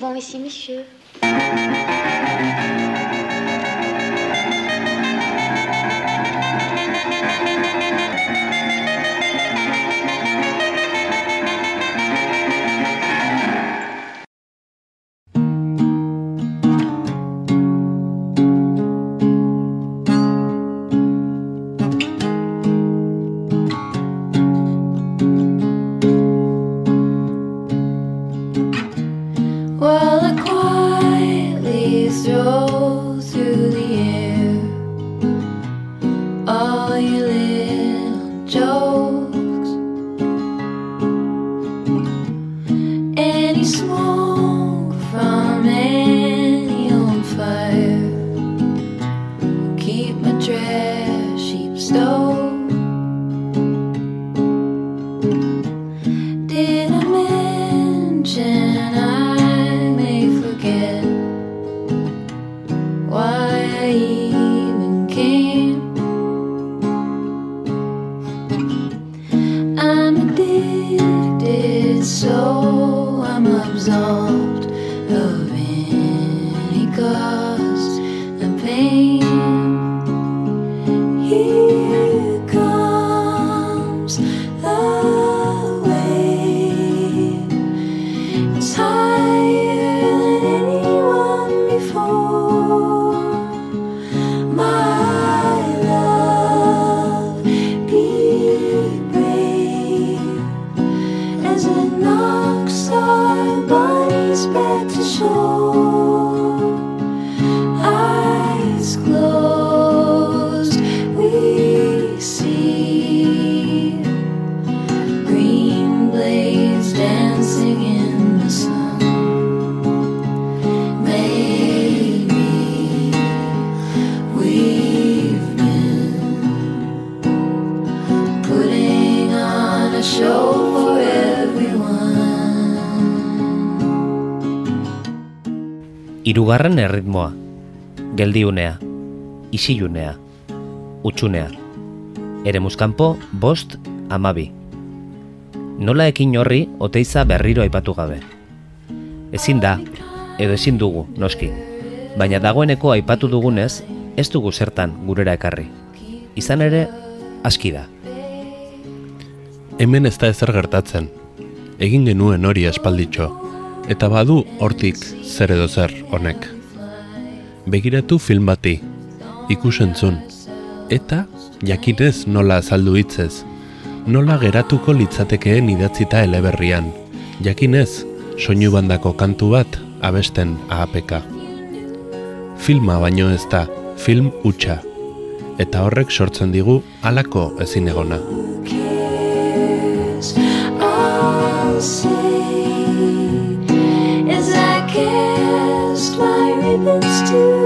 souvent ici, monsieur. Hirugarren erritmoa. Geldiunea. Isilunea. Utxunea. Eremuzkanpo bost amabi. Nola ekin horri oteiza berriro aipatu gabe. Ezin da, edo ezin dugu, noski. Baina dagoeneko aipatu dugunez, ez dugu zertan gurera ekarri. Izan ere, aski da. Hemen ez da ezer gertatzen. Egin genuen hori espalditxo. Eta badu hortik zer edo zer honek. Begiratu film bati, ikusentzun. Eta jakinez nola azaldu hitzez. Nola geratuko litzatekeen idatzita eleberrian. Jakinez, soinu bandako kantu bat abesten ahapeka. Filma baino ez da, film hutsa. Eta horrek sortzen digu halako ezin egona. say kissed my ribbons too.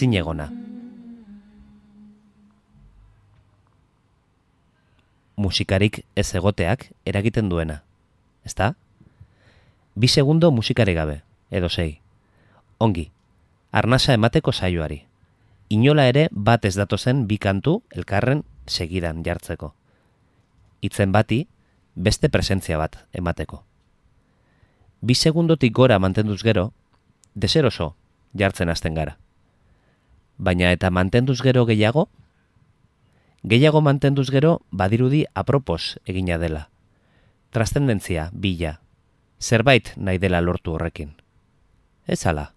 Ezin. Musikarik ez egoteak eragiten duena, ezta? Bi segundo musikari gabe, edo sei. Ongi, arnasa emateko saioari. Inola ere bat ez datozen bi kantu elkarren segidan jartzeko. Itzen bati, beste presentzia bat emateko. Bi segundotik gora mantenduz gero, deseroso jartzen hasten gara. Baina eta mantenduz gero gehiago, gehiago mantenduz gero badirudi apropos egina dela. Trastendentzia, bila, zerbait nahi dela lortu horrekin. Ez ala.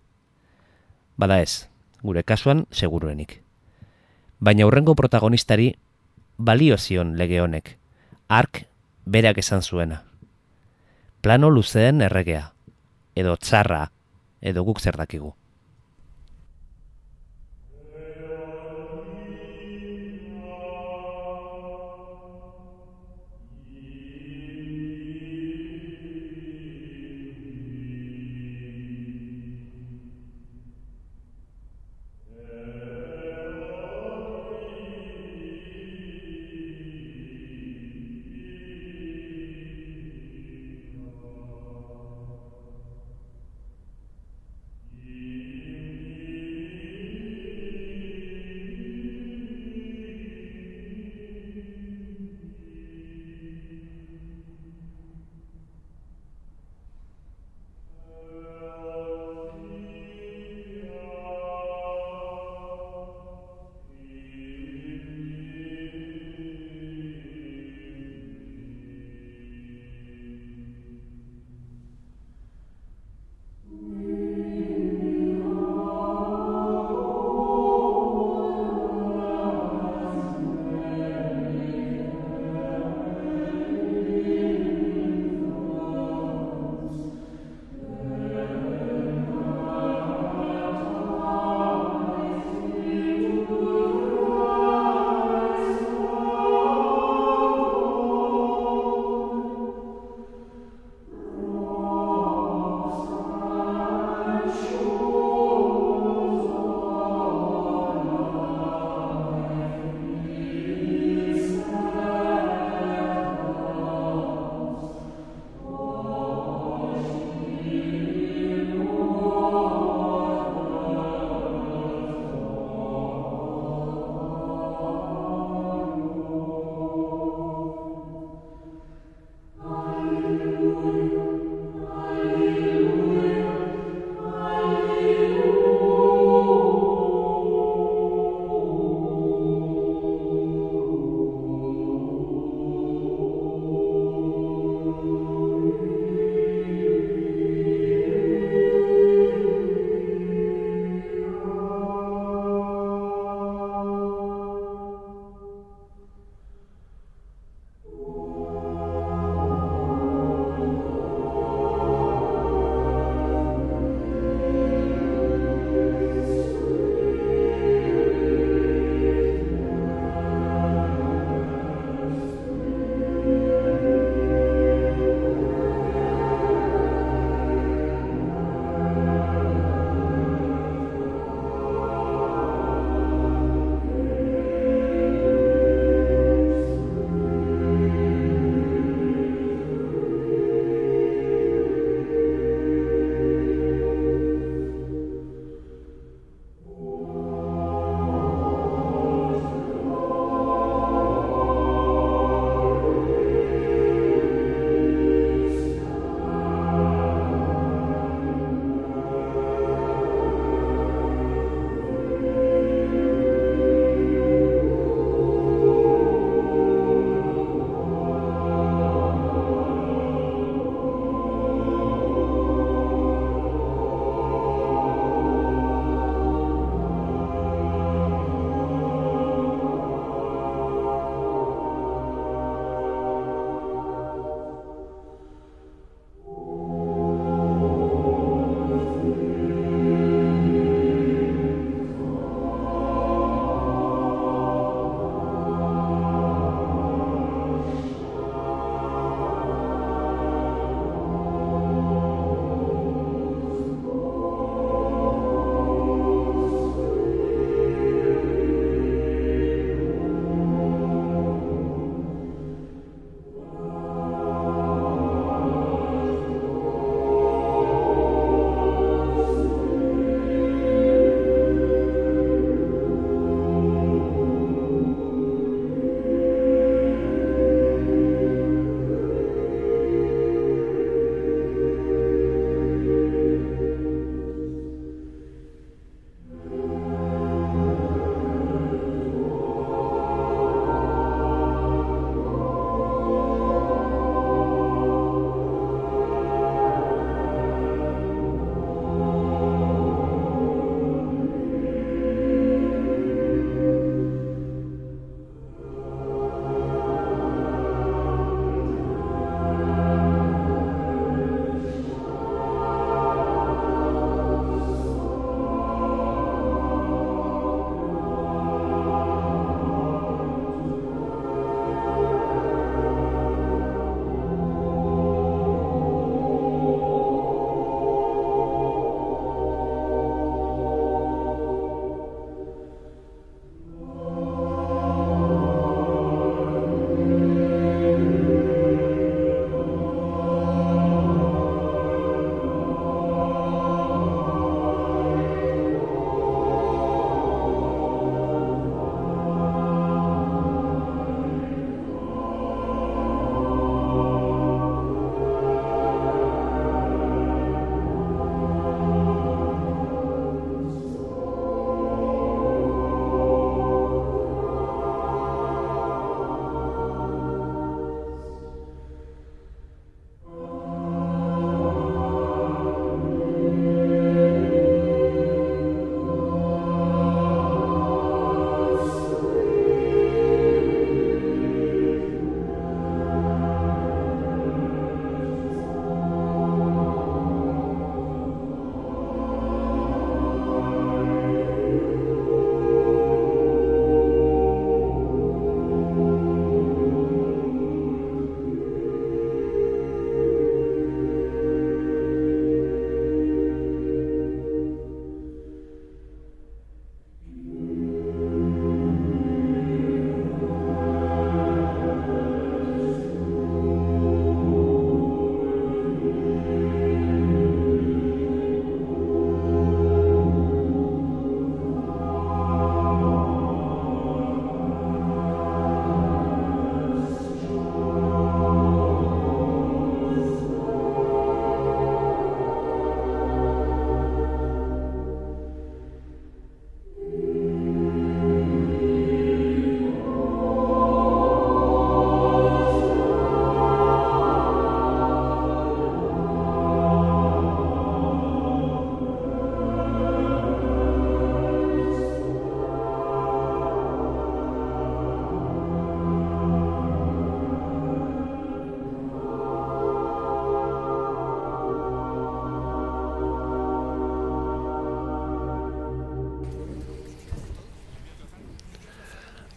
Bada ez, gure kasuan seguruenik. Baina hurrengo protagonistari balio zion lege honek, ark berak esan zuena. Plano luzeen erregea, edo txarra, edo guk zer dakigu.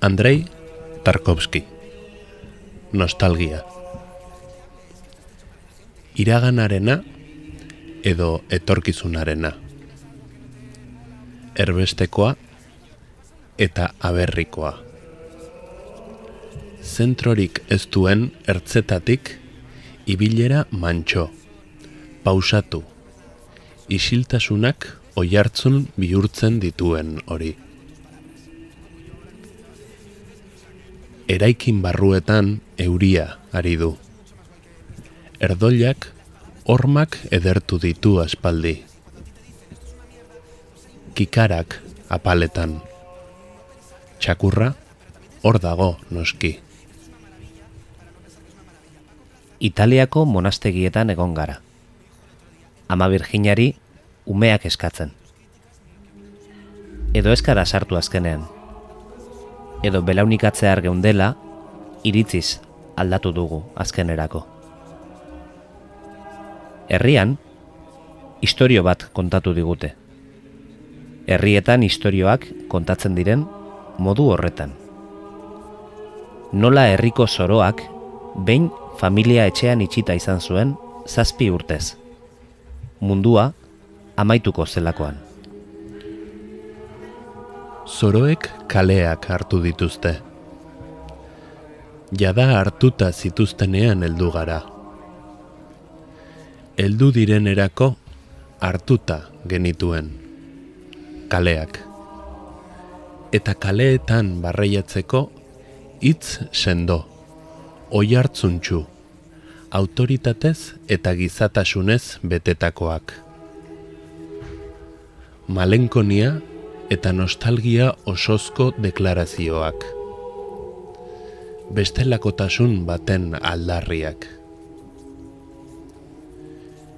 Andrei Tarkovski Nostalgia. Iraganarena edo etorkizunarena. Erbestekoa eta aberrikoa. Zentrorik ez duen ertzetatik ibilera mantxo, pausatu, isiltasunak oihartzun bihurtzen dituen hori. Eraikin barruetan euria ari du. Erdoilak hormak edertu ditu aspaldi. Kikarak apaletan. Txakurra hor dago noski. Italiako monastegietan egon gara. Ama Virginari umeak eskatzen. Edo eskara sartu azkenean. Edo belaunikatzear geundela, iritziz aldatu dugu azkenerako. Herrian, istorio bat kontatu digute. Herrietan istorioak kontatzen diren modu horretan. Nola herriko soroak behin familia etxean itxita izan zuen zazpi urtez. Mundua amaituko zelakoan. Zoroek kaleak hartu dituzte. Jada hartuta zituztenean heldu gara. Heldu direnerako hartuta genituen kaleak. Eta kaleetan barreiatzeko hitz sendo, oi hartzuntxu, autoritatez eta gizatasunez betetakoak malenkonia eta nostalgia osozko deklarazioak. Bestelakotasun baten aldarriak.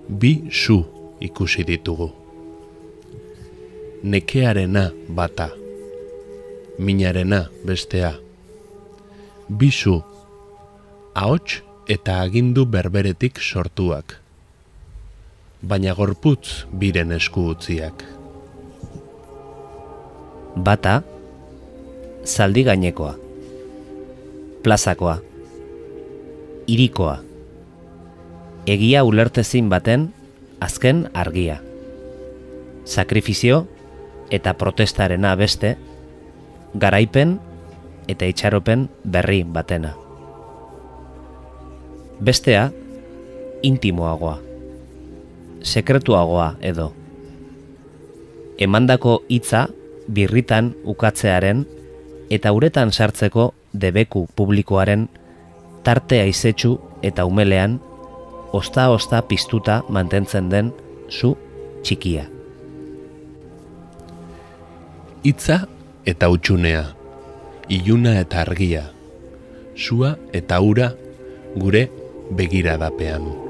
Bi su ikusi ditugu. Nekearena bata. Minarena bestea. Bi su. Ahots eta agindu berberetik sortuak. Baina gorputz biren esku utziak bata zaldi gainekoa plazakoa irikoa egia ulertezin baten azken argia. Sakrifizio eta protestarena beste garaipen eta itxaropen berri batena. Bestea intimoagoa sekretuagoa edo. Emandako hitza birritan ukatzearen eta uretan sartzeko debeku publikoaren tartea izetsu eta umelean osta-osta piztuta mantentzen den zu txikia. Hitza eta utxunea, iluna eta argia, sua eta ura gure begiradapean.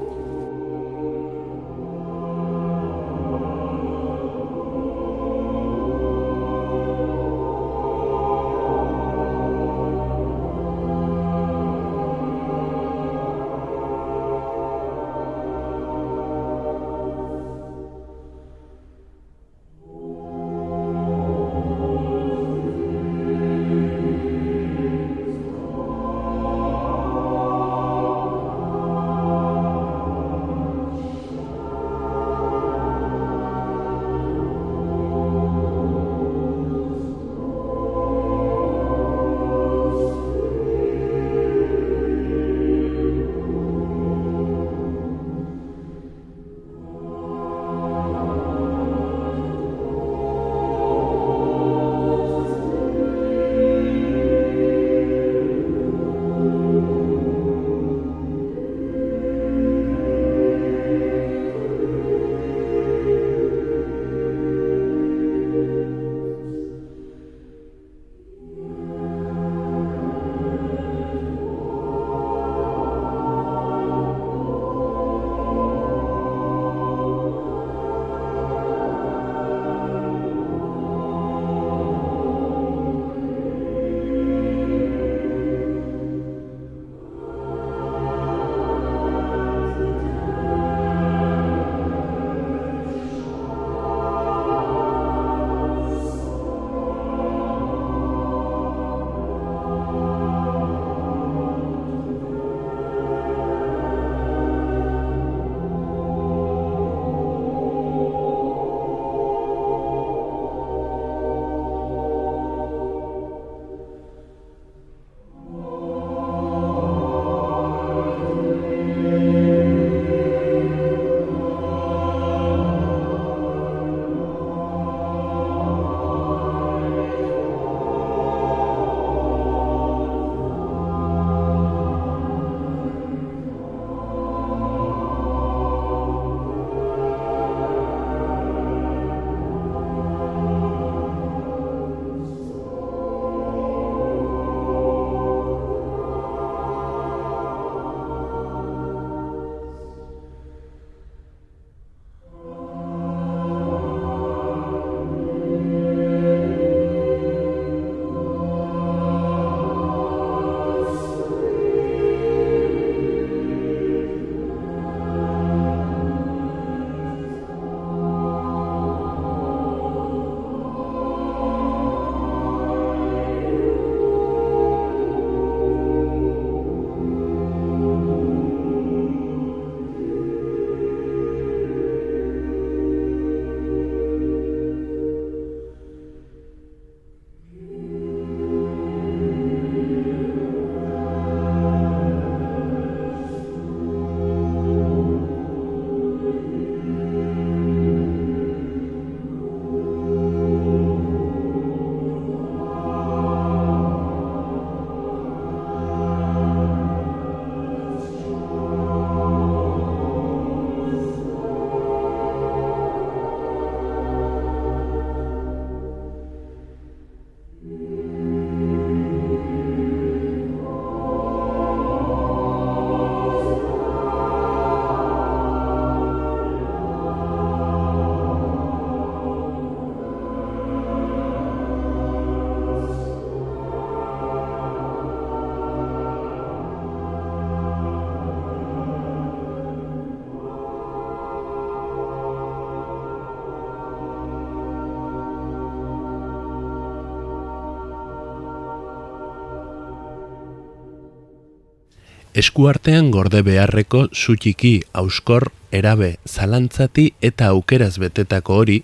Eskuartean gorde beharreko zutxiki auskor erabe zalantzati eta aukeraz betetako hori,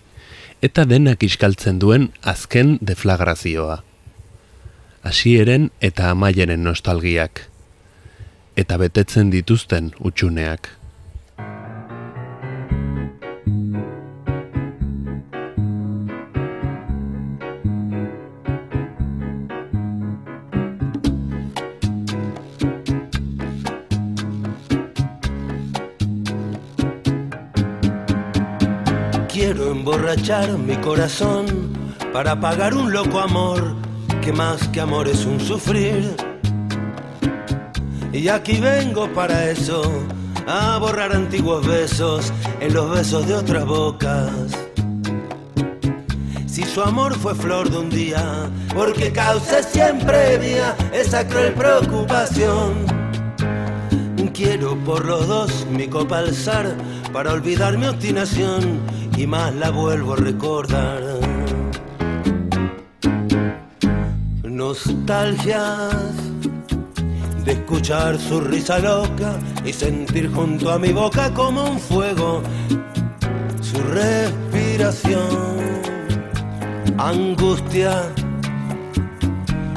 eta denak iskaltzen duen azken deflagrazioa. Hasieren eta amaieren nostalgiak, eta betetzen dituzten utxuneak. Emborrachar mi corazón para pagar un loco amor que más que amor es un sufrir. Y aquí vengo para eso, a borrar antiguos besos en los besos de otras bocas. Si su amor fue flor de un día, porque cause siempre mía esa cruel preocupación. Quiero por los dos mi copa alzar para olvidar mi obstinación y más la vuelvo a recordar. Nostalgias de escuchar su risa loca y sentir junto a mi boca como un fuego su respiración. Angustia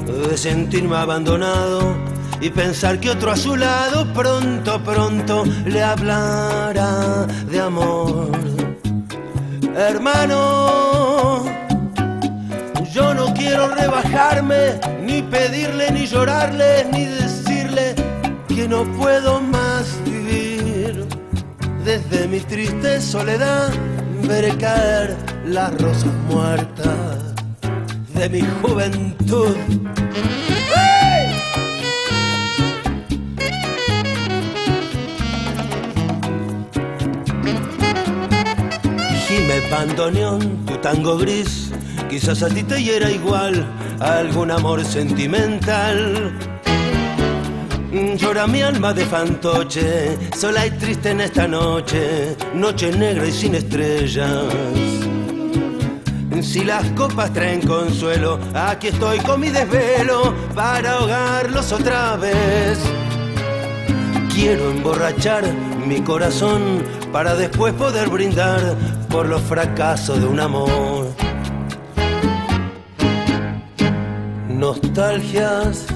de sentirme abandonado y pensar que otro a su lado pronto, pronto le hablará de amor. Hermano, yo no quiero rebajarme, ni pedirle, ni llorarle, ni decirle que no puedo más vivir. Desde mi triste soledad veré caer las rosas muertas de mi juventud. Bandoneón, tu tango gris, quizás a ti te hiera igual algún amor sentimental. Llora mi alma de fantoche, sola y triste en esta noche, noche negra y sin estrellas. Si las copas traen consuelo, aquí estoy con mi desvelo para ahogarlos otra vez. Quiero emborrachar mi corazón para después poder brindar por los fracasos de un amor. Nostalgias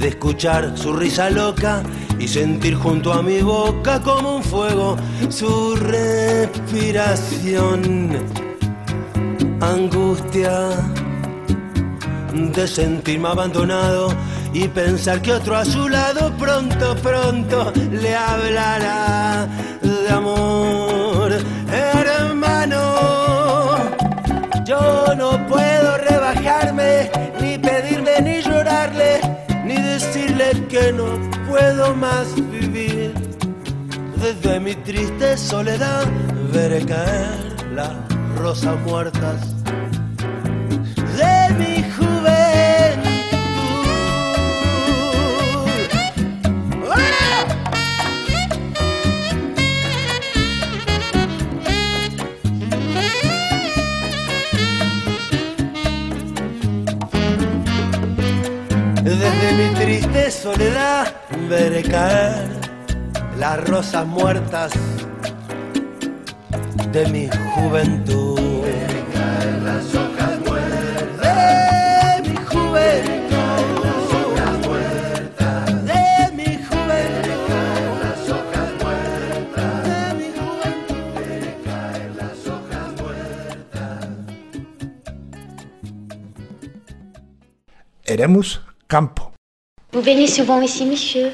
de escuchar su risa loca y sentir junto a mi boca como un fuego su respiración. Angustia de sentirme abandonado y pensar que otro a su lado pronto, pronto le hablará de amor. No puedo rebajarme, ni pedirme, ni llorarle, ni decirle que no puedo más vivir. Desde mi triste soledad veré caer las rosas muertas mi triste soledad veré caer las rosas muertas de mi juventud. De mi juventud. De mi juventud. De mi juventud. Eremus Campo. Vous venez souvent ici, monsieur?